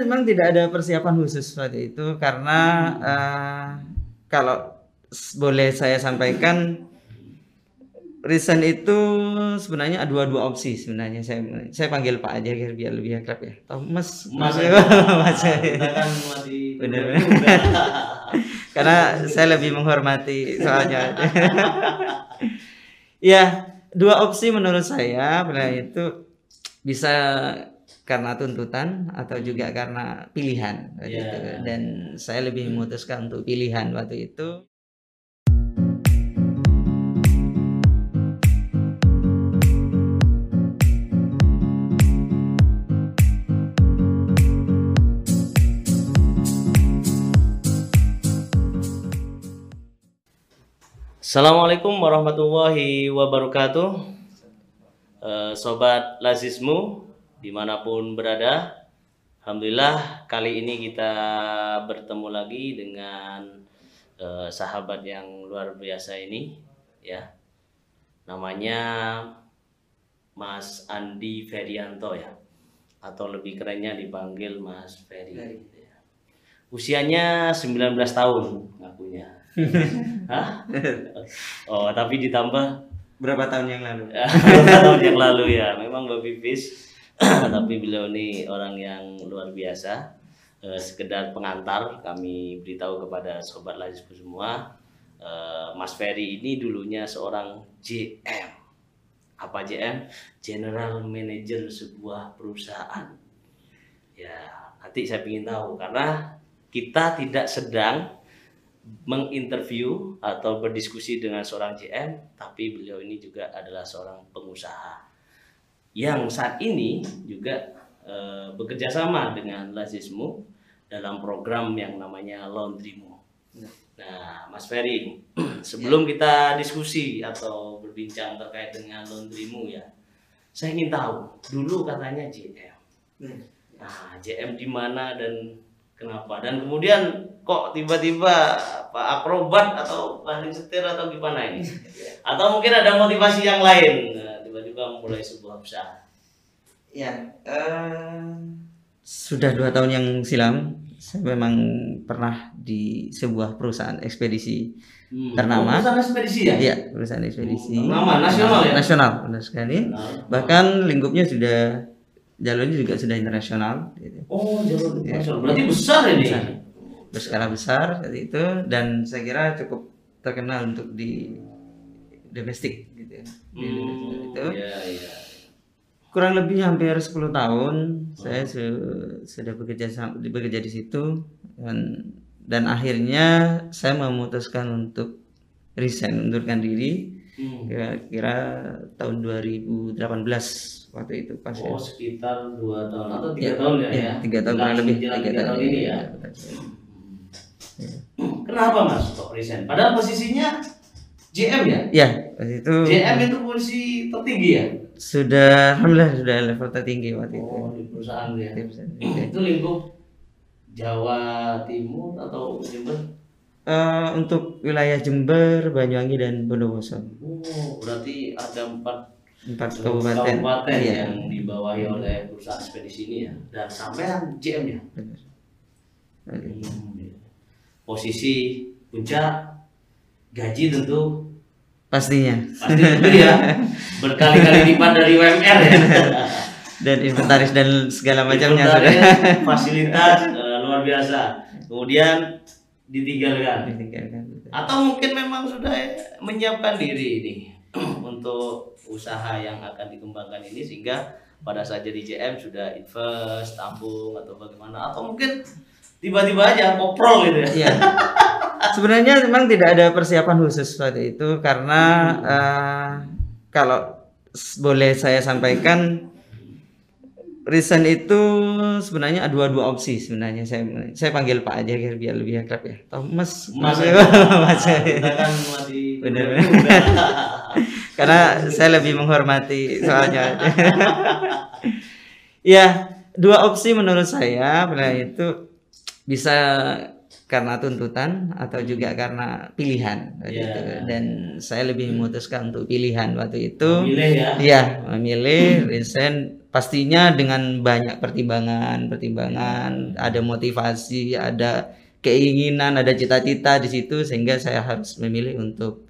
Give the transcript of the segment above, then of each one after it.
memang tidak ada persiapan khusus waktu itu karena uh, kalau boleh saya sampaikan resign itu sebenarnya ada dua dua opsi sebenarnya saya saya panggil Pak aja biar biar lebih akrab ya. Atau Mas Mas, Mas, kita kan masih muda. karena saya lebih menghormati soalnya. ya, dua opsi menurut saya pada itu bisa karena tuntutan atau juga karena pilihan waktu Ya. itu. dan saya lebih memutuskan untuk pilihan waktu itu. Assalamualaikum warahmatullahi wabarakatuh Eh, Sobat Lazismu di mana pun berada Alhamdulillah kali ini kita bertemu lagi dengan eh, sahabat yang luar biasa ini ya namanya Mas Andi Ferianto ya atau lebih kerennya dipanggil Mas Ferry ya. usianya 19 tahun ngakunya Hah? Oh, tapi ditambah Berapa tahun yang lalu? tahun yang lalu ya. Memang Mbak Pipis, tapi beliau ini orang yang luar biasa. Eh, sekedar pengantar, kami beritahu kepada sobat Lazisku semua, eh, Mas Ferry ini dulunya seorang JM. Apa JM? General Manager sebuah perusahaan. Ya, nanti saya ingin tahu karena kita tidak sedang menginterview atau berdiskusi dengan seorang JM, tapi beliau ini juga adalah seorang pengusaha yang saat ini juga eh, bekerja sama dengan Lazismu dalam program yang namanya Laundrymu. Nah, Mas Ferry, sebelum kita diskusi atau berbincang terkait dengan Laundrymu ya, saya ingin tahu dulu katanya JM. Nah, JM di mana dan kenapa? Dan kemudian kok tiba-tiba Pak akrobat atau banding setir atau gimana ini? Atau mungkin ada motivasi yang lain? Tiba-tiba memulai sebuah usaha. Ya, eh, sudah dua tahun yang silam saya memang pernah di sebuah perusahaan ekspedisi Hmm. Ternama. Oh, perusahaan ekspedisi ya? Iya, perusahaan ekspedisi. Ternama, nasional ya? Nasional, benar sekali. Nah, Bahkan lingkupnya sudah jalurnya juga sudah internasional, gitu. Oh, jalur Ya. nasional. Berarti besar ini. Besar. berskala besar seperti itu dan saya kira cukup terkenal untuk di domestik gitu. ya. Di Hmm, itu iya, iya. kurang lebih hampir 10 tahun saya su- sudah bekerja bekerja di situ dan dan akhirnya saya memutuskan untuk resign mundurkan diri Hmm. kira-kira tahun 2018 waktu itu pas ya. Oh, sekitar dua tahun atau tiga Ya, tahun ya? ya, ya? tiga tahun kurang lebih tiga tiga tahun ini ya. betul. Kenapa mas kok resign? Padahal posisinya JM ya? Ya, pas itu JM itu posisi tertinggi ya? sudah alhamdulillah sudah level tertinggi waktu itu. Oh di perusahaan ya. Di perusahaan itu. Itu lingkup Jawa Timur atau Jember? Eh, untuk wilayah Jember, Banyuwangi dan Bondowoso Oh berarti ada empat empat kabupaten. kabupaten Iya. yang dibawahi oleh perusahaan ekspedisi ini ya. Dan sampean JM ya? Benar. Hmm, iya. Posisi puncak gaji tentu Pastinya. pasti tentu ya berkali-kali lipat dari UMR ya. Dan inventaris dan segala macamnya sudah fasilitas eh, luar biasa. Kemudian ditinggalkan. ditinggalkan. Atau mungkin memang sudah menyiapkan diri ini untuk usaha yang akan dikembangkan ini sehingga pada saat jadi JM sudah invest, tabung atau bagaimana atau mungkin tiba-tiba aja koprol gitu ya. Iya. Sebenarnya memang tidak ada persiapan khusus waktu itu karena eh, kalau s- boleh saya sampaikan resign itu sebenarnya ada dua dua opsi sebenarnya saya saya panggil Pak aja biar biar lebih akrab ya. Atau Mas Mas, Mas, kita kan masih Bener. muda. karena saya lebih menghormati soalnya. ya, dua opsi menurut saya pada itu bisa karena tuntutan atau juga karena pilihan waktu Ya. itu. dan saya lebih memutuskan untuk pilihan waktu itu Milih ya. Iya, memilih resign pastinya dengan banyak pertimbangan pertimbangan ada motivasi ada keinginan ada cita-cita di situ sehingga saya harus memilih untuk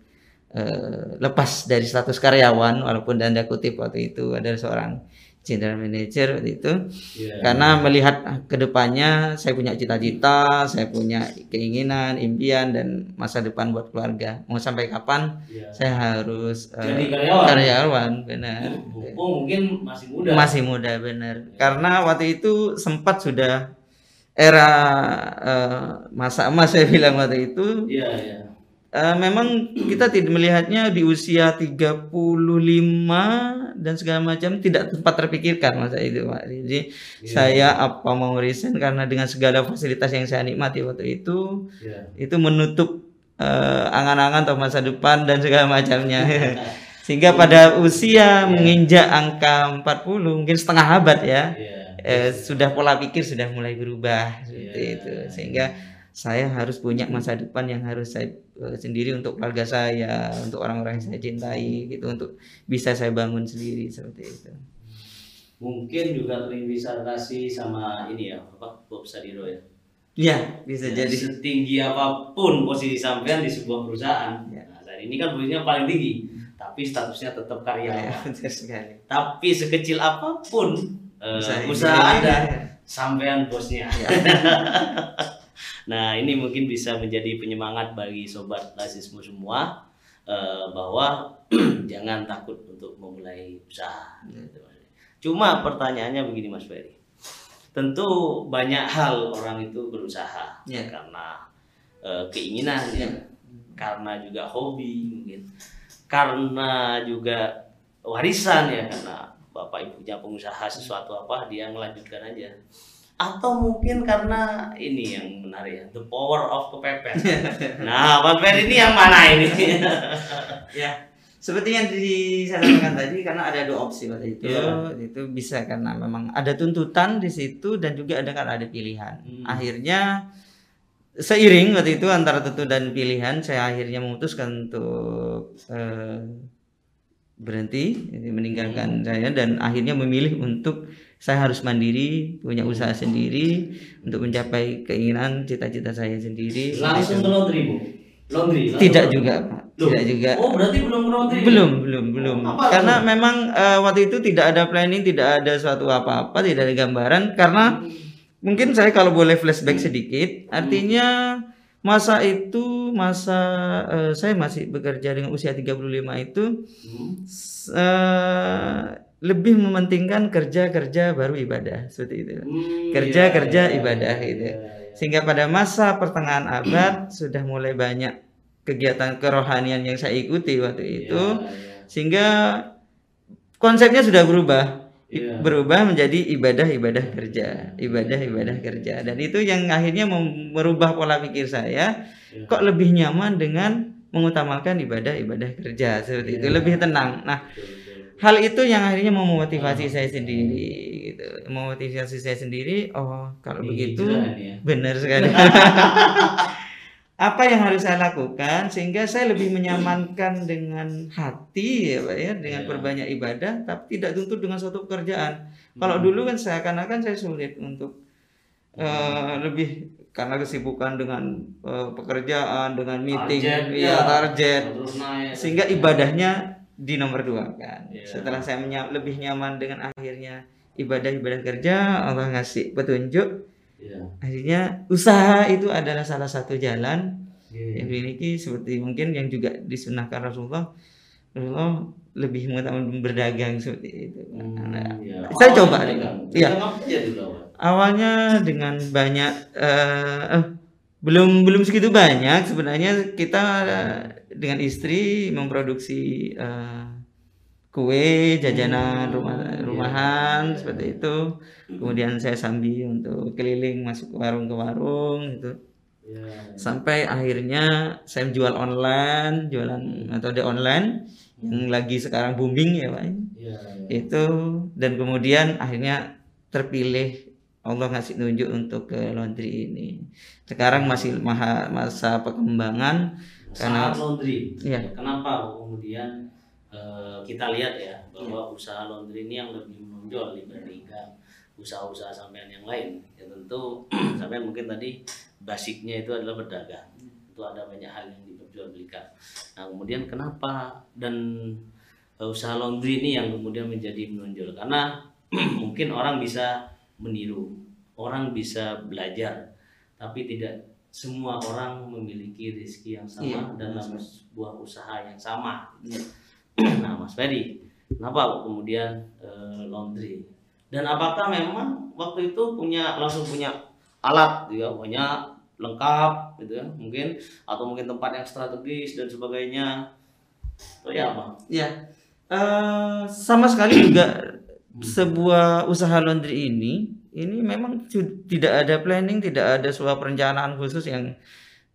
uh, lepas dari status karyawan walaupun tanda kutip waktu itu ada seorang general manager waktu itu. Yeah. karena melihat ke depannya saya punya cita-cita saya punya keinginan impian dan masa depan buat keluarga. Mau sampai kapan yeah. saya harus jadi uh, karyawan. karyawan benar. Oh, mungkin masih muda. Masih muda benar. Yeah. karena waktu itu sempat sudah era uh, masa emas saya bilang waktu itu. Yeah, yeah uh, memang kita tidak melihatnya di usia 35 dan segala macam tidak tempat terpikirkan masa itu Pak. Jadi yeah. saya apa mau resign karena dengan segala fasilitas yang saya nikmati waktu itu yeah. itu menutup uh, angan-angan atau masa depan dan segala macamnya. Sehingga pada usia yeah. menginjak angka 40 mungkin setengah abad ya. Yeah. Eh, sudah pola pikir sudah mulai berubah seperti yeah. itu. Sehingga saya harus punya masa depan yang harus saya uh, sendiri untuk keluarga saya, untuk orang-orang yang saya cintai gitu, untuk bisa saya bangun sendiri seperti itu. Mungkin juga kasih sama ini ya, apa Bob Sadiro ya. Iya, bisa ya, jadi. Setinggi apa pun posisi sampean di sebuah perusahaan. Ya. Nah, saat ini kan posisinya paling tinggi, tapi statusnya tetap karyawan. Ya, Tapi sekecil apa pun uh, usaha Anda, ya. sampean bosnya. Ya. Nah, ini mungkin bisa menjadi penyemangat bagi sobat rasisme semua uh, bahwa jangan takut untuk memulai usaha. Gitu, Cuma pertanyaannya begini Mas Ferry. Tentu banyak hal orang itu berusaha ya. karena uh, keinginan ya. karena juga hobi mungkin, karena juga warisan ya karena bapak ibunya pengusaha sesuatu apa dia melanjutkan aja atau mungkin karena ini yang menarik ya the power of kepepet nah Fer ini yang mana ini ya seperti yang disampaikan tadi karena ada dua opsi waktu itu yeah. itu bisa karena memang ada tuntutan di situ dan juga ada karena ada pilihan hmm. akhirnya seiring waktu itu antara tuntutan dan pilihan saya akhirnya memutuskan untuk uh, berhenti meninggalkan hmm. saya dan akhirnya memilih untuk saya harus mandiri, punya usaha sendiri untuk mencapai keinginan cita-cita saya sendiri. Langsung ke laundry, Bu? Laundry? Tidak juga, Pak. Loh. Tidak juga. Oh, berarti belum laundry? Belum, belum, belum. Apa karena itu? memang uh, waktu itu tidak ada planning, tidak ada suatu apa-apa, tidak ada gambaran karena hmm. mungkin saya kalau boleh flashback hmm. sedikit, artinya masa itu masa uh, saya masih bekerja dengan usia 35 itu hmm. uh, lebih mementingkan kerja-kerja baru ibadah seperti itu. Hmm, kerja iya, kerja iya, ibadah iya, gitu. Iya, iya. Sehingga pada masa pertengahan abad sudah mulai banyak kegiatan kerohanian yang saya ikuti waktu iya, itu. Iya, iya. Sehingga konsepnya sudah berubah. Iya. Berubah menjadi ibadah-ibadah kerja, ibadah-ibadah kerja. Dan itu yang akhirnya merubah pola pikir saya. Iya. Kok lebih nyaman dengan mengutamakan ibadah-ibadah kerja seperti iya. itu, lebih tenang. Nah, hal itu yang akhirnya memotivasi saya sendiri gitu. Memotivasi saya sendiri oh kalau Ini begitu ya. benar sekali. Apa yang harus saya lakukan sehingga saya lebih menyamankan dengan hati ya pak ya dengan ya. perbanyak ibadah tapi tidak tuntut dengan suatu pekerjaan. Kalau hmm. dulu kan saya akan saya sulit untuk uh, lebih karena kesibukan dengan uh, pekerjaan dengan meeting target, ya, target. Sehingga ibadahnya di nomor dua kan. Yeah. Setelah saya menyam, lebih nyaman dengan akhirnya ibadah-ibadah kerja, Allah ngasih petunjuk. Yeah. Akhirnya usaha itu adalah salah satu jalan yeah. yang dimiliki seperti mungkin yang juga disunahkan Rasulullah. Rasulullah lebih mengatakan berdagang seperti itu. Hmm, nah, ya. Saya coba deh. Ya. Awalnya dengan banyak uh, uh, belum belum segitu banyak. Sebenarnya kita dengan istri memproduksi uh, kue jajanan hmm, rumah iya, rumahan iya. seperti itu. Kemudian saya sambil untuk keliling masuk ke warung ke warung gitu. Ya, ya. sampai akhirnya saya jual online jualan metode online yang lagi sekarang booming ya pak. Ya, ya. itu dan kemudian akhirnya terpilih Allah ngasih tunjuk untuk ke laundry ini. Sekarang masih maha, masa perkembangan karena laundry. Ya. Kenapa kemudian eh, kita lihat ya bahwa usaha laundry ini yang lebih menonjol dibandingkan usaha-usaha sampean yang lain. Ya tentu sampean mungkin tadi basicnya itu adalah berdagang. Itu ada banyak hal yang diperjualbelikan. Nah kemudian kenapa dan eh, usaha laundry ini yang kemudian menjadi menonjol? Karena mungkin orang bisa meniru, orang bisa belajar, tapi tidak semua orang memiliki rezeki yang sama Iya, dalam sebuah usaha yang sama. Iya. nah, Mas Ferry, kenapa kemudian eh, laundry? Dan apakah memang waktu itu punya langsung punya alat, ya, banyak lengkap, gitu ya, mungkin atau mungkin tempat yang strategis dan sebagainya? Oh ya apa? Ya, sama sekali juga sebuah usaha laundry ini, ini memang tidak ada planning, tidak ada sebuah perencanaan khusus yang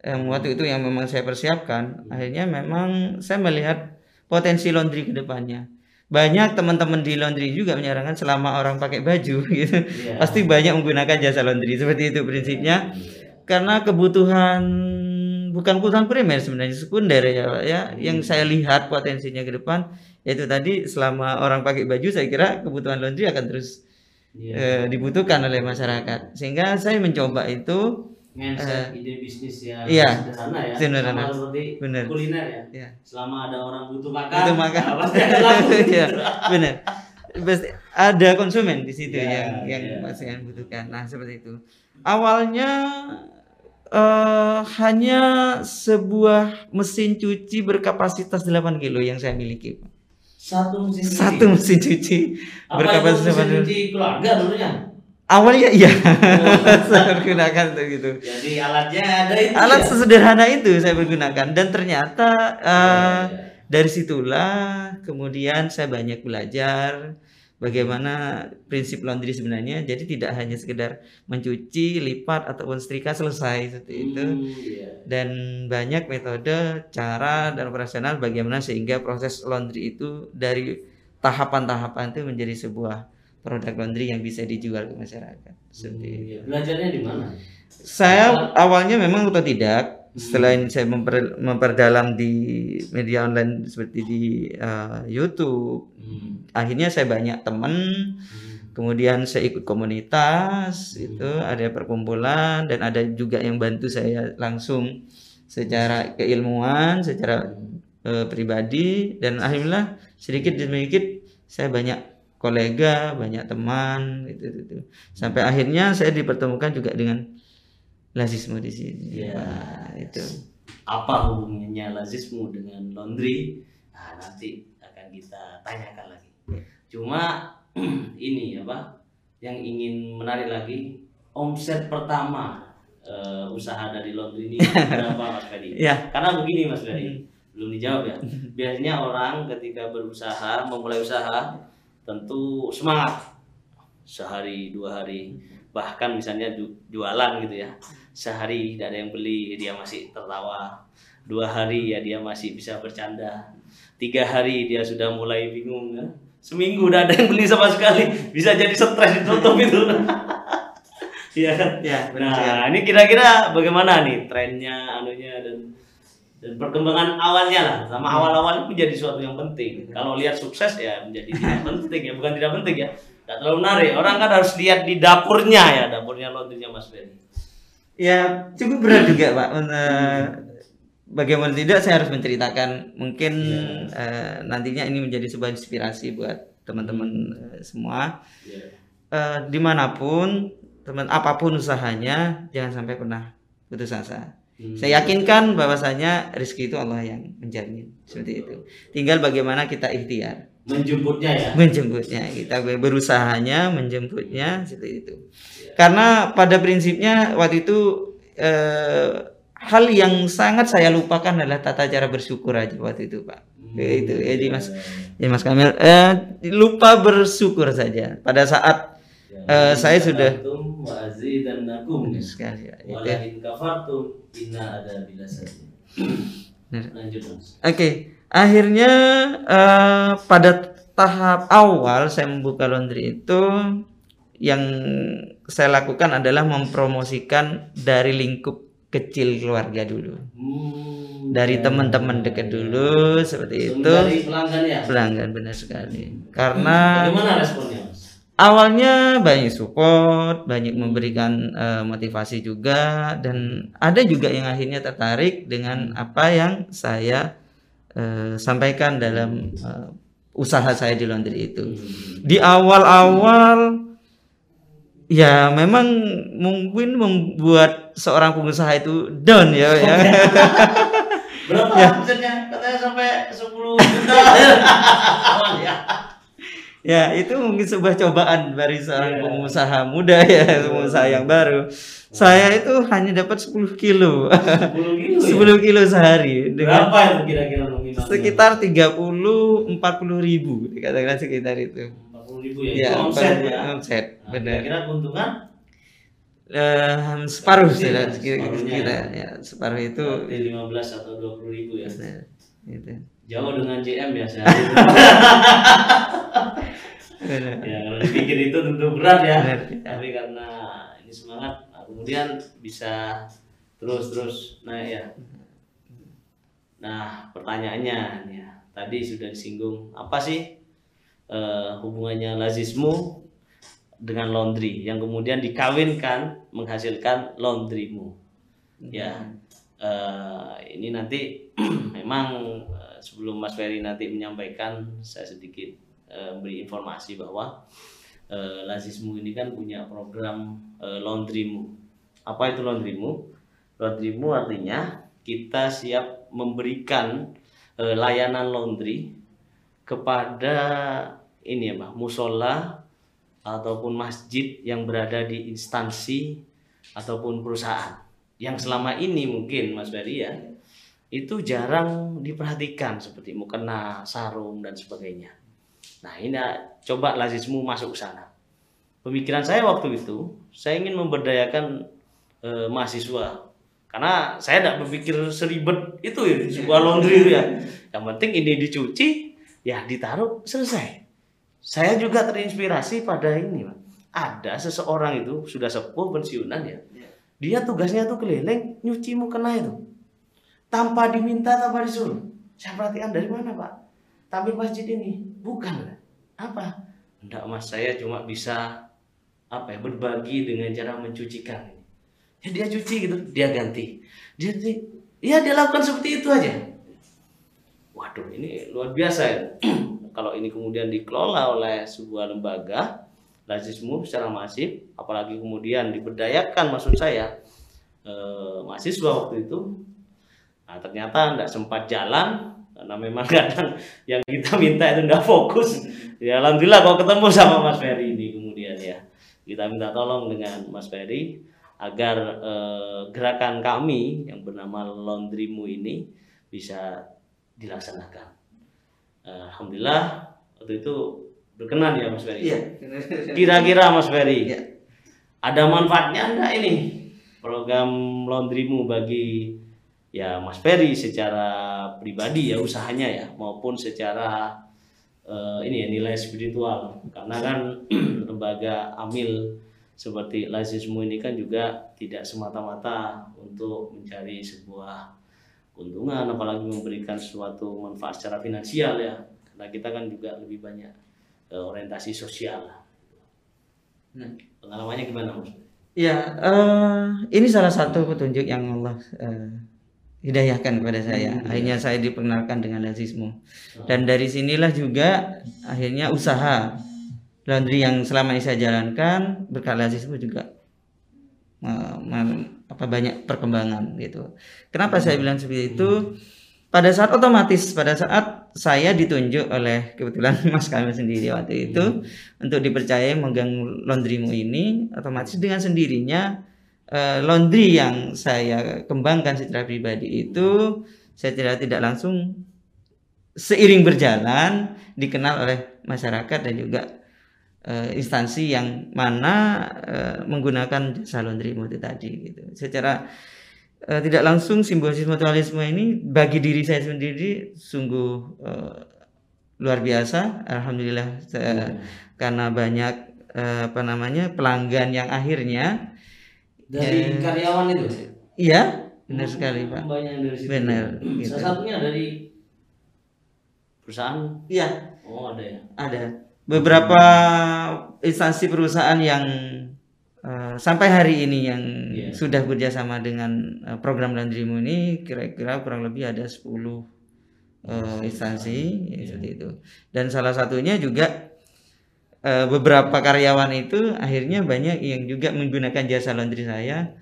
yang waktu itu yang memang saya persiapkan. Akhirnya memang saya melihat potensi laundry ke depannya. Banyak teman-teman di laundry juga menyarankan selama orang pakai baju gitu, Iya. pasti banyak menggunakan jasa laundry. Seperti itu prinsipnya. Karena kebutuhan bukan kebutuhan primer sebenarnya sekunder ya ya yang saya lihat potensinya ke depan yaitu tadi selama orang pakai baju saya kira kebutuhan laundry akan terus Iya. eh, dibutuhkan oleh masyarakat sehingga saya mencoba itu mindset ide bisnis yang iya, sederhana ya sederhana. Sama seperti Benar. kuliner ya ya selama ada orang butuh makan Butuh makan. nah, pasti ada laku. Iya, benar Pasti ada konsumen di situ Iya, yang yang iya. masih yang butuhkan nah seperti itu awalnya eh, hanya sebuah mesin cuci berkapasitas 8 kilo yang saya miliki Pak. Satu mesin cuci. Satu mesin cuci. Apa itu berkapasitas mesin 8 kilo. cuci keluarga dulunya awalnya iya. Oh, saya gunakan untuk itu jadi alatnya ada itu alat ya? sesederhana itu saya bergunakan dan ternyata eh, Iya, dari situlah kemudian saya banyak belajar bagaimana prinsip laundry sebenarnya jadi tidak hanya sekedar mencuci lipat ataupun setrika selesai seperti itu Hmm, iya. dan banyak metode cara dan operasional bagaimana sehingga proses laundry itu dari tahapan-tahapan itu menjadi sebuah produk laundry yang bisa dijual ke masyarakat seperti itu. Iya. belajarnya di mana Saya awalnya memang otodidak. Selain saya memper- memperdalam di media online seperti di eh, YouTube, Hmm, akhirnya saya banyak teman. hmm. Kemudian saya ikut komunitas, itu ada perkumpulan dan ada juga yang bantu saya langsung secara keilmuan, secara eh, pribadi dan alhamdulillah sedikit demi sedikit saya banyak kolega, banyak teman gitu, gitu. Sampai akhirnya saya dipertemukan juga dengan lazisme di sini. Iya. Wah, itu. apa hubungannya lazismu dengan laundry nah nanti akan kita tanyakan lagi cuma ini apa yang ingin menarik lagi omset pertama eh, usaha dari laundry ini berapa Mas Ferry Ya. karena begini Mas Ferry belum dijawab ya biasanya orang ketika berusaha memulai usaha tentu semangat sehari dua hari bahkan misalnya ju- jualan gitu ya sehari tidak ada yang beli dia masih tertawa dua hari ya dia masih bisa bercanda tiga hari dia sudah mulai bingung ya. seminggu udah ada yang beli sama sekali bisa jadi stres ditutup itu Iya kan? Ya, benar. Nah, ini kira-kira bagaimana nih trennya, anunya dan dan perkembangan awalnya lah, sama awal-awal itu menjadi suatu yang penting. Kalau lihat sukses ya menjadi tidak penting ya, bukan tidak penting ya. Tidak terlalu menarik. Orang kan harus lihat di dapurnya ya, dapurnya laundrynya Mas Ferry. Ya, cukup berat juga, Pak. Eh, bagaimana tidak saya harus menceritakan mungkin eh, nantinya ini menjadi sebuah inspirasi buat teman-teman eh, semua. Iya. Eh, di mana pun teman apa pun usahanya jangan sampai pernah putus asa. Hmm. Saya yakinkan bahwasanya rezeki itu Allah yang menjamin seperti itu. Tinggal bagaimana kita ikhtiar Menjemputnya ya. menjemputnya kita berusahanya menjemputnya seperti itu. Karena pada prinsipnya waktu itu eh, hal yang sangat saya lupakan adalah tata cara bersyukur aja waktu itu Pak. Hmm. Itu jadi Mas ya Mas Kamil eh, lupa bersyukur saja pada saat Ya. Eh, saya sudah sekali ya, itu. Wala in kafartum inna ada bila saja. Benar. Lanjut Mas. Oke, akhirnya eh, pada tahap awal saya membuka laundry itu yang saya lakukan adalah mempromosikan dari lingkup kecil keluarga dulu. Hmm, Dari teman-teman dekat dulu seperti Sebelum itu. pelanggan ya. Pelanggan benar sekali. Karena Bagaimana responnya, awalnya banyak support, banyak memberikan eh, motivasi juga dan ada juga yang akhirnya tertarik dengan apa yang saya eh, sampaikan dalam eh, usaha saya di laundry itu. Di awal-awal ya memang mungkin membuat seorang pengusaha itu down ya ya. Berapa omsetnya? Katanya sampai 10 juta. Awal ya. Ya, itu mungkin sebuah cobaan bagi seorang Iya. pengusaha muda ya, pengusaha yang baru. Saya itu hanya dapat 10 kilo. 10 kilo ya. 10 kilo sehari dengan Berapa itu kira-kira nominalnya? sekitar 30 40 ribu katakanlah sekitar itu. 40 ribu ya. Ya, itu omset ya. omset, Nah, benar. Kira-kira keuntungan Eh, separuh sudah ya, sekitar separuhnya ya, separuh itu berarti 15 atau 20 ribu ya. benar, gitu. Jauh dengan JM ya. Benar. ya kalau dipikir itu tentu berat ya. Tapi karena ini semangat, nah, kemudian bisa terus-terus naik ya. Nah, pertanyaannya ya, tadi sudah disinggung apa sih eh, hubungannya lazismu dengan laundry yang kemudian dikawinkan menghasilkan laundrymu. Ya, eh, ini nanti memang sebelum Mas Ferry nanti menyampaikan, saya sedikit eh, beri informasi bahwa eh, lazismu ini kan punya program eh, laundrymu. Apa itu laundrymu? Laundrymu artinya kita siap memberikan eh, layanan laundry kepada ini ya Pak, musola ataupun masjid yang berada di instansi ataupun perusahaan yang selama ini mungkin Mas Ferry ya itu jarang diperhatikan seperti mukena, sarung dan sebagainya. Nah ini ah, coba lazismu masuk ke sana. Pemikiran saya waktu itu saya ingin memberdayakan eh, mahasiswa karena saya tidak berpikir seribet itu ya sebuah laundry itu ya. Yang penting ini dicuci ya ditaruh selesai. Saya juga terinspirasi pada ini, Pak. Ada seseorang itu sudah sepuh pensiunan ya. Dia tugasnya tuh keliling nyuci mukena itu. Tanpa diminta, tanpa disuruh. Saya perhatikan dari mana, Pak? Tampil masjid ini. Bukan. Apa? Enggak, Mas. Saya cuma bisa apa ya berbagi dengan cara mencucikan. Ya dia cuci gitu, dia ganti. Dia dia- ya dia lakukan seperti itu aja. Waduh, ini luar biasa ya. Kalau ini kemudian dikelola oleh sebuah lembaga, lazismu secara masif, apalagi kemudian diberdayakan maksud saya, eh, mahasiswa waktu itu, nah ternyata tidak sempat jalan, karena memang kadang yang kita minta itu tidak fokus. Ya alhamdulillah kalau ketemu sama Mas Ferry ini kemudian ya, kita minta tolong dengan Mas Ferry agar eh, gerakan kami yang bernama Laundrymu ini bisa dilaksanakan. Eh, Alhamdulillah waktu itu berkenan ya Mas Ferry. Iya. Kira-kira Mas Ferry, Iya. ada manfaatnya enggak ini program laundrymu bagi ya Mas Ferry secara pribadi ya usahanya ya maupun secara eh, ini ya nilai spiritual karena kan lembaga amil seperti lazismu ini kan juga tidak semata-mata untuk mencari sebuah keuntungan apalagi memberikan suatu manfaat secara finansial ya karena kita kan juga lebih banyak eh, orientasi sosial Nah. pengalamannya gimana Mas? Ya, eh, ini salah satu petunjuk yang Allah eh, hidayahkan kepada saya. Akhirnya saya diperkenalkan dengan lazismu. Dan dari sinilah juga akhirnya usaha laundry yang selama ini saya jalankan berkat lazismu juga apa banyak perkembangan gitu. Kenapa saya bilang seperti itu? Pada saat otomatis pada saat saya ditunjuk oleh kebetulan Mas Kamil sendiri waktu itu untuk dipercaya megang laundrymu ini otomatis dengan sendirinya eh, laundry yang saya kembangkan secara pribadi itu saya tidak tidak langsung seiring berjalan dikenal oleh masyarakat dan juga eh, instansi yang mana eh, menggunakan jasa laundrymu itu tadi gitu. Secara eh, tidak langsung simbiosis mutualisme ini bagi diri saya sendiri sungguh eh, luar biasa. Alhamdulillah saya- karena banyak eh, apa namanya pelanggan yang akhirnya dari karyawan itu? Iya benar sekali pak. Banyak yang dari situ. Benar, gitu. salah satunya dari perusahaan? Iya. Oh ada ya? Ada. Beberapa instansi perusahaan yang eh, sampai hari ini yang Iya. sudah bekerjasama dengan eh, program Landrimu ini kira-kira kurang lebih ada 10 eh, instansi ya, seperti itu. Dan salah satunya juga eh, beberapa karyawan itu akhirnya banyak yang juga menggunakan jasa laundry saya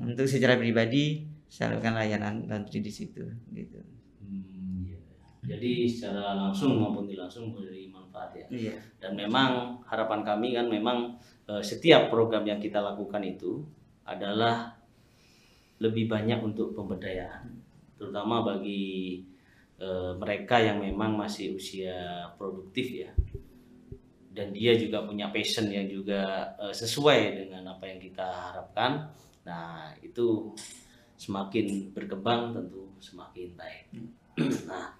untuk secara pribadi saya lakukan layanan laundry di situ gitu. Hmm, iya. jadi secara langsung maupun tidak langsung memberi manfaat ya Iya. dan memang harapan kami kan memang eh, setiap program yang kita lakukan itu adalah lebih banyak untuk pemberdayaan terutama bagi eh, mereka yang memang masih usia produktif ya dan dia juga punya passion yang juga eh, sesuai dengan apa yang kita harapkan. Nah itu semakin berkembang tentu semakin baik. Nah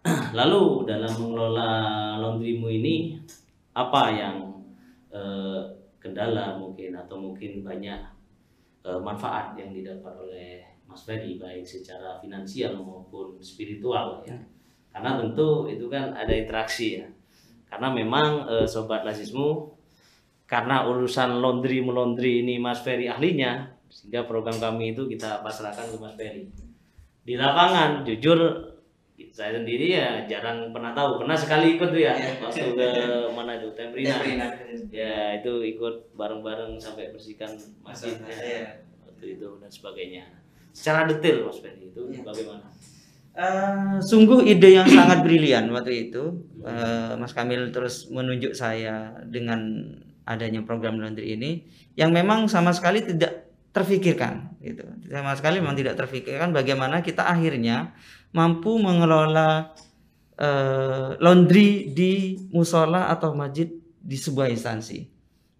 lalu dalam mengelola laundrymu ini apa yang eh, kendala mungkin atau mungkin banyak eh, manfaat yang didapat oleh Mas Ferry baik secara finansial maupun spiritual ya? Karena tentu itu kan ada interaksi ya karena memang eh, sobat lasismu karena urusan laundry melondri ini Mas Ferry ahlinya sehingga program kami itu kita pasrahkan ke Mas Ferry. Di lapangan jujur saya sendiri ya jarang pernah tahu. Pernah sekali ikut tuh ya waktu ke mana itu Tembrina ya itu ikut bareng-bareng sampai bersihkan masjidnya waktu itu dan sebagainya. Secara detail Mas Ferry itu bagaimana Eh, sungguh ide yang sangat brilian waktu itu. Eh, Mas Kamil terus menunjuk saya dengan adanya program laundry ini yang memang sama sekali tidak terfikirkan gitu. Sama sekali memang tidak terfikirkan bagaimana kita akhirnya mampu mengelola eh, laundry di musola atau masjid di sebuah instansi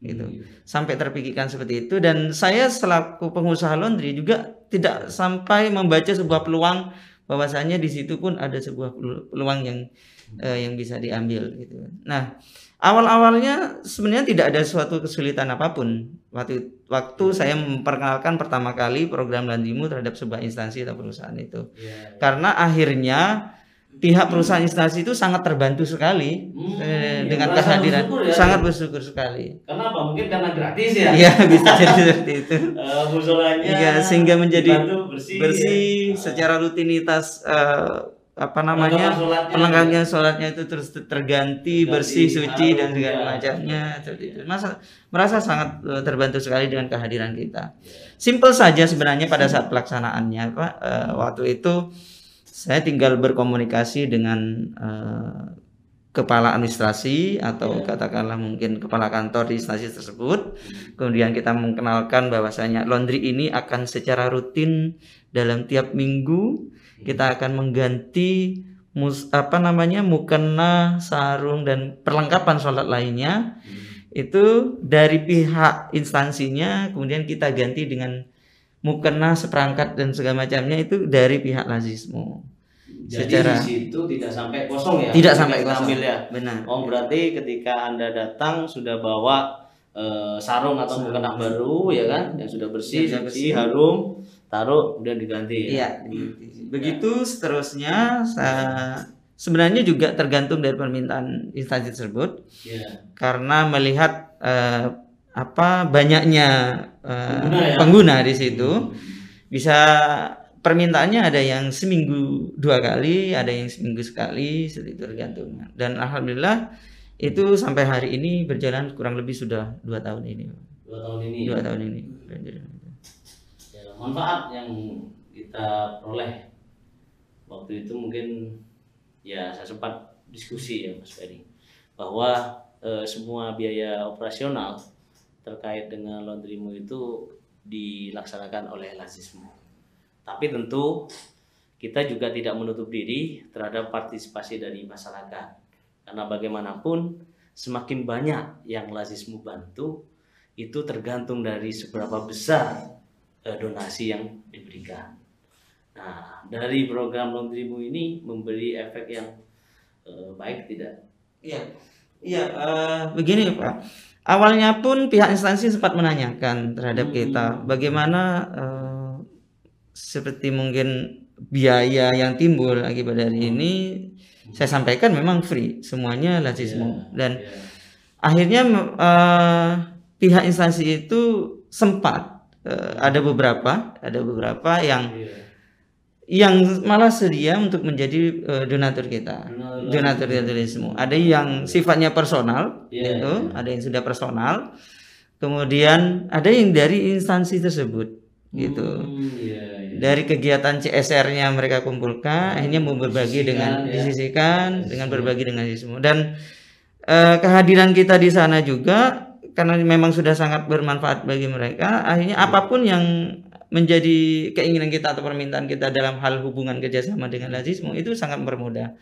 gitu. Sampai terpikirkan seperti itu. Dan saya selaku pengusaha laundry juga tidak sampai membaca sebuah peluang bahwasanya di situ pun ada sebuah pelu- peluang yang eh, yang bisa diambil gitu. Nah, awal-awalnya sebenarnya tidak ada suatu kesulitan apa pun waktu waktu saya memperkenalkan pertama kali program Landimu terhadap sebuah instansi atau perusahaan itu. ya Karena akhirnya pihak perusahaan instansi itu sangat terbantu sekali Hmm, eh, ya, dengan kehadiran bersyukur ya. sangat bersyukur sekali. karena apa mungkin karena gratis ya Iya, bisa jadi seperti itu. Musolanya Iya, sehingga menjadi bersih, bersih ya. secara rutinitas eh, apa namanya Perlengkapan sholatnya. itu terus ter- terganti Terganti, bersih suci dan segala ya. macamnya seperti itu merasa merasa sangat eh, terbantu sekali dengan kehadiran kita simple saja sebenarnya pada saat pelaksanaannya pak Eh, waktu itu saya tinggal berkomunikasi dengan eh, kepala administrasi atau katakanlah mungkin kepala kantor di instansi tersebut. Kemudian kita mengenalkan bahwasanya laundry ini akan secara rutin dalam tiap minggu kita akan mengganti mus, apa namanya mukena sarung dan perlengkapan sholat lainnya. Itu dari pihak instansinya kemudian kita ganti dengan mukena seperangkat dan segala macamnya itu dari pihak lazismu Jadi secara di situ tidak sampai kosong ya? tidak sampai kosong ambil ya. benar Oh berarti ketika anda datang sudah bawa eh, sarung atau mukena baru ya kan, yang sudah bersih, Sudah suci, bersih. harum, taruh kemudian diganti. ya? Iya, begitu seterusnya sa- sebenarnya juga tergantung dari permintaan instansi tersebut Iya. karena melihat eh, apa banyaknya eh, Pengguna ya? pengguna di situ bisa permintaannya ada yang seminggu dua kali, ada yang seminggu sekali, seperti itu tergantung. Dan alhamdulillah itu sampai hari ini berjalan kurang lebih sudah dua tahun ini, Dua tahun ini. dua tahun ini. Ya, manfaat yang kita peroleh waktu itu mungkin ya saya sempat diskusi ya Mas Ferry bahwa eh, semua biaya operasional terkait dengan laundrymu itu dilaksanakan oleh lazismu. Tapi tentu kita juga tidak menutup diri terhadap partisipasi dari masyarakat. Karena bagaimanapun semakin banyak yang lazismu bantu itu tergantung dari seberapa besar eh, donasi yang diberikan. Nah, dari program laundrymu ini memberi efek yang eh, baik tidak? Iya, iya. eh, begini Pak. Awalnya pun pihak instansi sempat menanyakan terhadap Hmm. kita bagaimana eh, seperti mungkin biaya yang timbul akibat dari ini saya sampaikan memang free semuanya lazismu dan Iya. akhirnya eh, pihak instansi itu sempat eh, ada beberapa ada beberapa yang Iya. Yang malah sedia untuk menjadi eh, donatur kita. Donatur. donatur terorisme ada yang sifatnya personal Iya, gitu. ada yang sudah personal. Kemudian ada yang dari instansi tersebut gitu. Hmm, iya, iya. dari kegiatan CSR-nya mereka kumpulkan akhirnya mau berbagi dengan ya. disisikan dengan berbagi dengan siswa dan eh, kehadiran kita di sana juga karena memang sudah sangat bermanfaat bagi mereka akhirnya apa pun yang menjadi keinginan kita atau permintaan kita dalam hal hubungan kerjasama dengan lazismu itu sangat mempermudah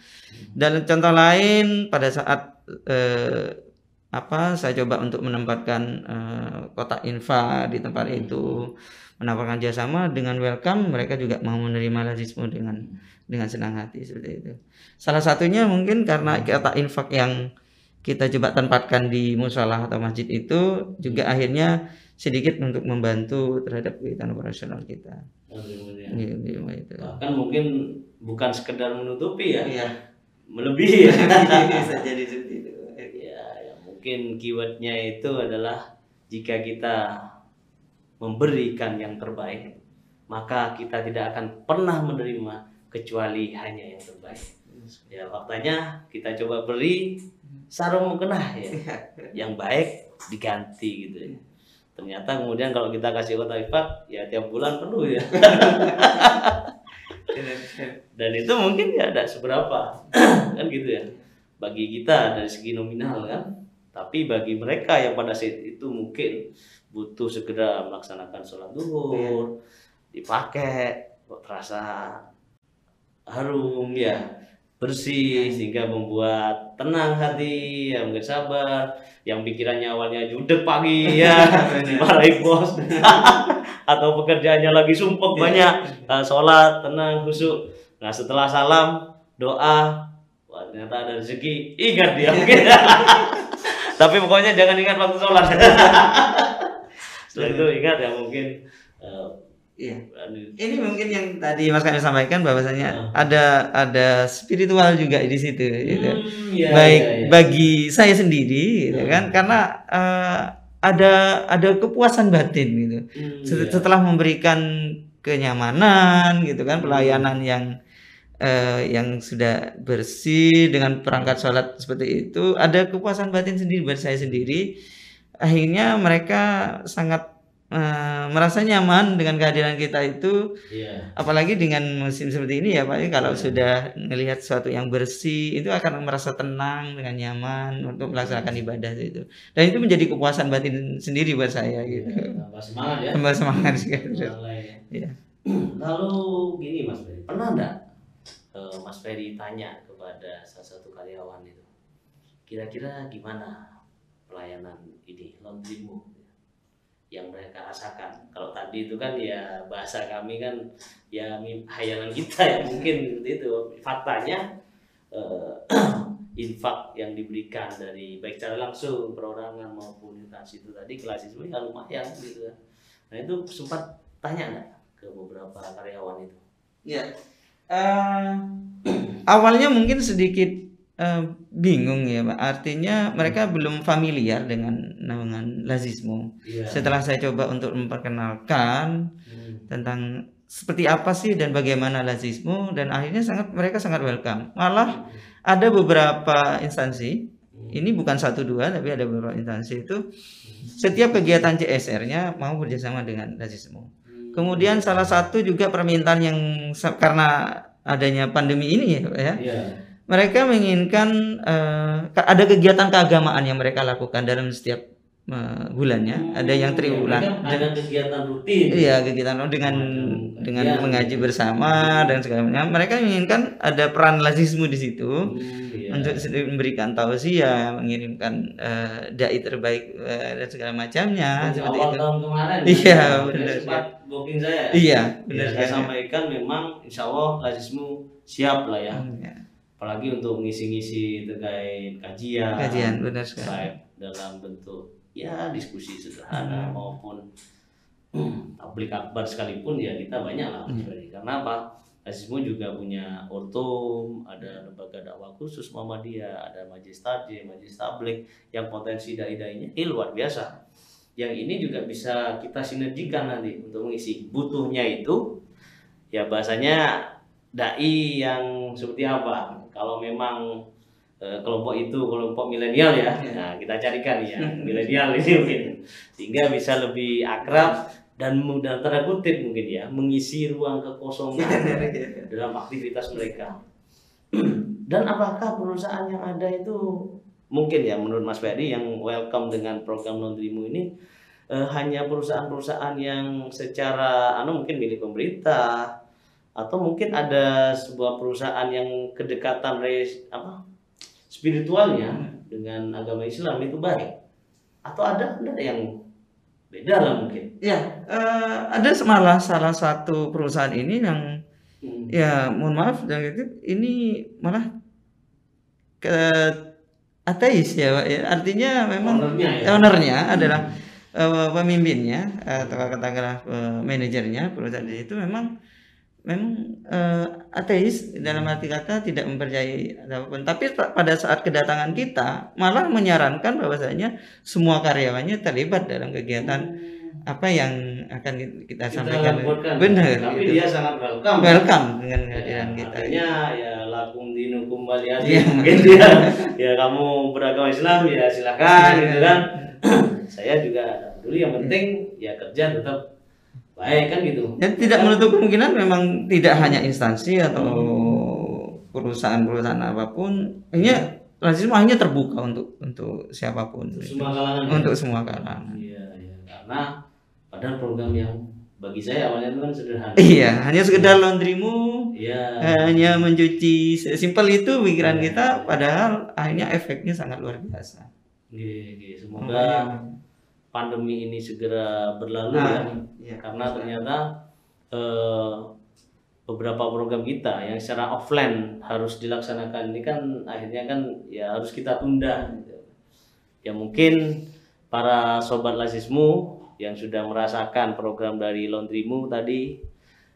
dan contoh lain pada saat eh, apa saya coba untuk menempatkan eh, kotak infak di tempat itu menawarkan kerjasama dengan welcome mereka juga mau menerima lazismu dengan dengan senang hati seperti itu. Salah satunya mungkin karena kotak infak yang kita coba tempatkan di musola atau masjid itu juga akhirnya sedikit untuk membantu terhadap kegiatan operasional kita Aduh, iya. Gitu, gitu. Bahkan mungkin bukan sekedar menutupi ya, Iya. melebihi ya. bisa jadi seperti itu ya, ya mungkin keywordnya itu adalah jika kita memberikan yang terbaik, maka kita tidak akan pernah menerima kecuali hanya yang terbaik. Ya faktanya kita coba beri sarung mukena ya, yang baik diganti gitu ya. Ternyata kemudian kalau kita kasih kota infak ya tiap bulan penuh ya. Dan itu mungkin ya tidak seberapa kan gitu ya. Bagi kita dari segi nominal kan, tapi bagi mereka yang pada saat itu mungkin butuh segera melaksanakan sholat duhur, dipakai kok terasa harum ya bersih sehingga membuat tenang hati ya mungkin sabar yang pikirannya awalnya judek pagi ya dimarahi bos. Atau pekerjaannya lagi sumpek banyak eh, sholat tenang khusyuk. Nah setelah salam doa wah ternyata ada rezeki ingat dia. Mungkin tapi pokoknya jangan ingat waktu sholat. Setelah itu ingat ya mungkin eh, Iya. Ini mungkin yang tadi Mas Kamil sampaikan bahwasanya Hmm. ada ada spiritual juga di situ gitu. hmm, iya, Baik iya, iya. bagi saya sendiri gitu kan karena eh, ada ada kepuasan batin gitu. Hmm, Set- iya. Setelah memberikan kenyamanan gitu kan pelayanan yang eh, yang sudah bersih dengan perangkat sholat seperti itu ada kepuasan batin sendiri buat saya sendiri akhirnya mereka sangat eh, merasa nyaman dengan kehadiran kita itu Iya. apalagi dengan musim seperti ini ya Pak kalau sudah melihat sesuatu yang bersih itu akan merasa tenang dengan nyaman untuk melaksanakan ibadah itu dan itu menjadi kepuasan batin sendiri buat saya gitu Tambah semangat ya. tambah semangat sekali ya. Iya. Lalu gini Mas Ferry, pernah enggak eh, Mas Ferry tanya kepada salah satu karyawan itu, kira-kira gimana pelayanan ini laundrymu yang mereka rasakan? Kalau tadi itu kan ya bahasa kami kan ya hayalan kita ya mungkin seperti itu. Faktanya eh, infak yang diberikan dari baik secara langsung perorangan maupun instansi itu tadi klasisme ya lumayan gitu kan. Nah itu sempat tanya nggak ke beberapa karyawan itu? ya Eh, awalnya mungkin sedikit eh, bingung ya Pak. Artinya mereka belum familiar dengan dengan lazismu Iya. setelah saya coba untuk memperkenalkan Hmm. tentang seperti apa sih dan bagaimana lazismu dan akhirnya sangat mereka sangat welcome. Malah ada beberapa instansi ini bukan satu dua tapi ada beberapa instansi itu setiap kegiatan CSR-nya mau bekerjasama dengan lazismu kemudian salah satu juga permintaan yang karena adanya pandemi ini ya, Pak, ya. Iya. Mereka menginginkan ka- ada kegiatan keagamaan yang mereka lakukan dalam setiap eh, bulannya ada yang triwulan ada kegiatan rutin. Iya kegiatan dengan Macam dengan kajian. mengaji bersama dan segala macam. Mereka menginginkan ada peran lazismu di situ Hmm, iya. untuk memberikan tausiah, mengirimkan eh, dai terbaik eh, dan segala macamnya seperti awal itu. tahun kemarin Iya, ya, benar sempat booking saya ya. Iya, Ya, benar saya sampaikan memang insya Allah lazismu siap lah ya Hmm, ya. Apalagi untuk ngisi-ngisi terkait kajian Kajian benar sekali. dalam bentuk ya diskusi sederhana Hmm. maupun tablik akbar sekalipun ya kita banyak lah Ferry. Karena apa? Lazismu juga punya ortum, ada lembaga dakwah khusus Muhammadiyah, ada majelis tajim, majelis tablik yang potensi dai-dainya ini luar biasa. Yang ini juga bisa kita sinergikan nanti untuk mengisi. Butuhnya itu ya bahasanya dai yang seperti apa? Kalau memang eh, kelompok itu kelompok milenial ya, nah kita carikan ya milenial ini mungkin sehingga bisa lebih akrab dan mudah tanda kutip mungkin ya mengisi ruang kekosongan dalam aktivitas mereka. Dan apakah perusahaan yang ada itu mungkin ya menurut Mas Ferry yang welcome dengan program laundrymu ini eh, hanya perusahaan-perusahaan yang secara anu mungkin milik pemerintah atau mungkin ada sebuah perusahaan yang kedekatan res, apa spiritualnya dengan agama Islam itu baik atau ada ada yang beda lah mungkin Ya, eh, ada malah salah satu perusahaan ini yang Hmm. ya mohon maaf yang itu ini malah ke ateis ya Pak ya. Artinya memang Ownernya ya? ownernya adalah eh, pemimpinnya atau katakanlah eh, manajernya perusahaan itu memang memang eh, ateis dalam arti kata tidak mempercayai apa pun. Tapi pa- pada saat kedatangan kita malah menyarankan bahwasanya semua karyawannya terlibat dalam kegiatan apa yang akan kita, kita sampaikan. laporkan Benar. tapi gitu. dia sangat welcome welcome dengan Ya, kehadiran kita. artinya ya lakum dinukum waliyadin Iya. mungkin dia ya kamu beragama Islam ya silakan gitu kan saya juga peduli yang penting ya kerja tetap baik kan gitu Dan tidak menutup kemungkinan memang tidak hanya instansi atau perusahaan-perusahaan apa pun, ini rasisme hanya terbuka untuk untuk siapa pun, Untuk semua kalangan ya. untuk semua kalangan. iya iya karena padahal program yang bagi saya awalnya itu kan sederhana Iya, hanya sekedar laundrymu, iya hanya mencuci simpel itu pikiran Iya. kita, padahal akhirnya efeknya sangat luar biasa. Iya, iya. semoga Makanya, pandemi ini segera berlalu Nah, ya iya. karena ternyata eh, beberapa program kita yang secara offline harus dilaksanakan ini kan akhirnya kan ya harus kita tunda gitu. ya mungkin para sobat lasismu yang sudah merasakan program dari laundrymu tadi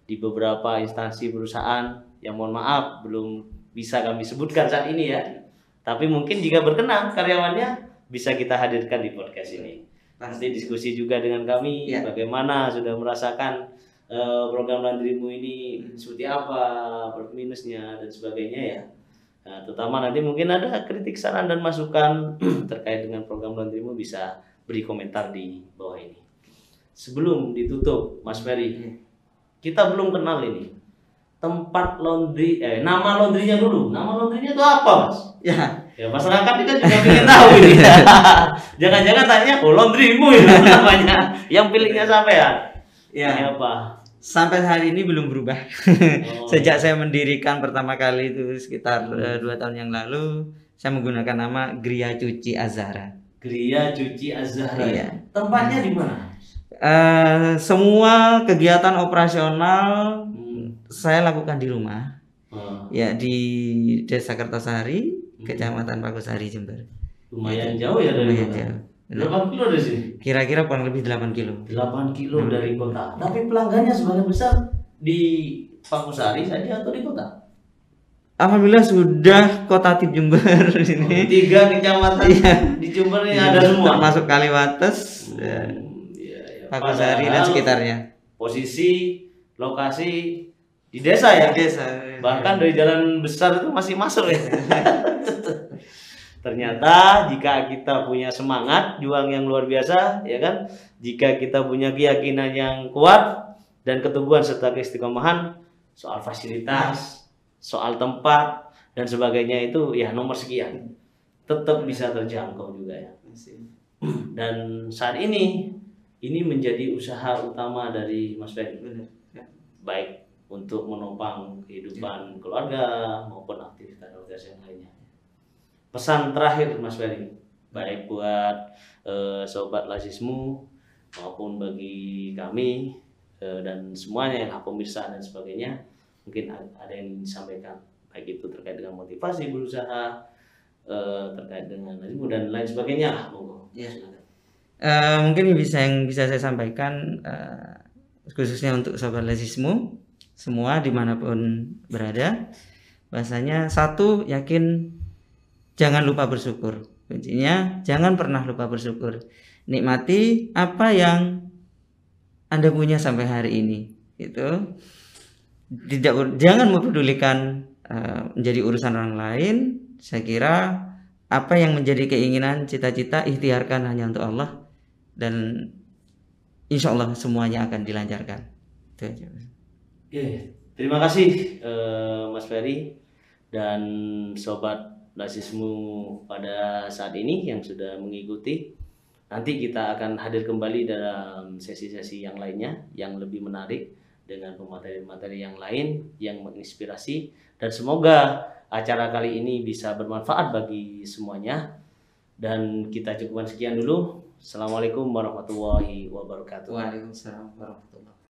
di beberapa instansi perusahaan yang mohon maaf belum bisa kami sebutkan saat ini ya tapi mungkin jika berkenan karyawannya bisa kita hadirkan di podcast ini nanti diskusi juga dengan kami Ya. bagaimana sudah merasakan eh, program laundrymu ini seperti apa plus minusnya dan sebagainya ya. Nah, terutama nanti mungkin ada kritik saran dan masukan terkait dengan program laundrymu bisa beri komentar di bawah ini. Sebelum ditutup Mas Ferry kita belum kenal ini. Tempat laundry eh nama laundrynya dulu. Nama laundrynya itu apa Mas? Ya, Ya masyarakat kita juga ingin tahu ini. Jangan-jangan tanya, oh laundrymu itu namanya. Yang pilihnya sampai ya? ya. Ini apa? Sampai hari ini belum berubah. Oh, Sejak saya mendirikan pertama kali itu sekitar eh, dua tahun yang lalu, saya menggunakan nama Gria Cuci Azhara. Gria Cuci Azhara. Iya. Tempatnya di mana? Eh, semua kegiatan operasional Hmm. saya lakukan di rumah, Oh, ya di Desa Kertasari, Kecamatan Pagosari, Jember. lumayan jauh ya dari Lumayan kota. jauh. Berapa kilo dari sini? Kira-kira kurang lebih 8 kilo. 8 kilo dari kota. Tapi pelanggannya sebagian besar di Pangkusari saja atau di kota? Alhamdulillah sudah kota Tip Jember di sini. Tiga kecamatan Iya. di Jember ini ada semua. Termasuk Kaliwates, ya, Hmm, iya, iya. Pagosari dan Padahal sekitarnya. Posisi, lokasi di desa ya. Desa. Bahkan dari jalan besar itu masih masuk ya. Ternyata jika kita punya semangat juang yang luar biasa, ya kan? Jika kita punya keyakinan yang kuat dan keteguhan serta keistiqomahan soal fasilitas, soal tempat dan sebagainya itu ya nomor sekian. Tetap bisa terjangkau juga ya. Dan saat ini ini menjadi usaha utama dari Mas Benar. Ya. baik untuk menopang kehidupan keluarga maupun aktivitas-aktivitas yang lainnya. Pesan terakhir Mas Ferry, baik buat eh, sobat lazismu maupun bagi kami eh, dan semuanya yang pemirsa dan sebagainya, mungkin ada yang disampaikan baik itu terkait dengan motivasi berusaha, eh, terkait dengan lazismu dan lain sebagainya lah, monggo. Ya. Silakan. eh, mungkin bisa yang bisa saya sampaikan eh, khususnya untuk sobat lesismu semua di mana pun berada bahasanya satu yakin jangan lupa bersyukur. Kuncinya jangan pernah lupa bersyukur. Nikmati apa yang anda punya sampai hari ini itu tidak jangan mempedulikan eh, menjadi urusan orang lain. Saya kira apa yang menjadi keinginan cita-cita ikhtiarkan hanya untuk Allah dan insya Allah semuanya akan dilancarkan. Itu aja. Oke, terima kasih eh, Mas Ferry dan sobat Lasismu pada saat ini yang sudah mengikuti. Nanti kita akan hadir kembali dalam sesi-sesi yang lainnya yang lebih menarik dengan pemateri-materi yang lain yang menginspirasi dan semoga acara kali ini bisa bermanfaat bagi semuanya. Dan kita cukupkan sekian dulu. Assalamualaikum warahmatullahi wabarakatuh. Waalaikumsalam warahmatullahi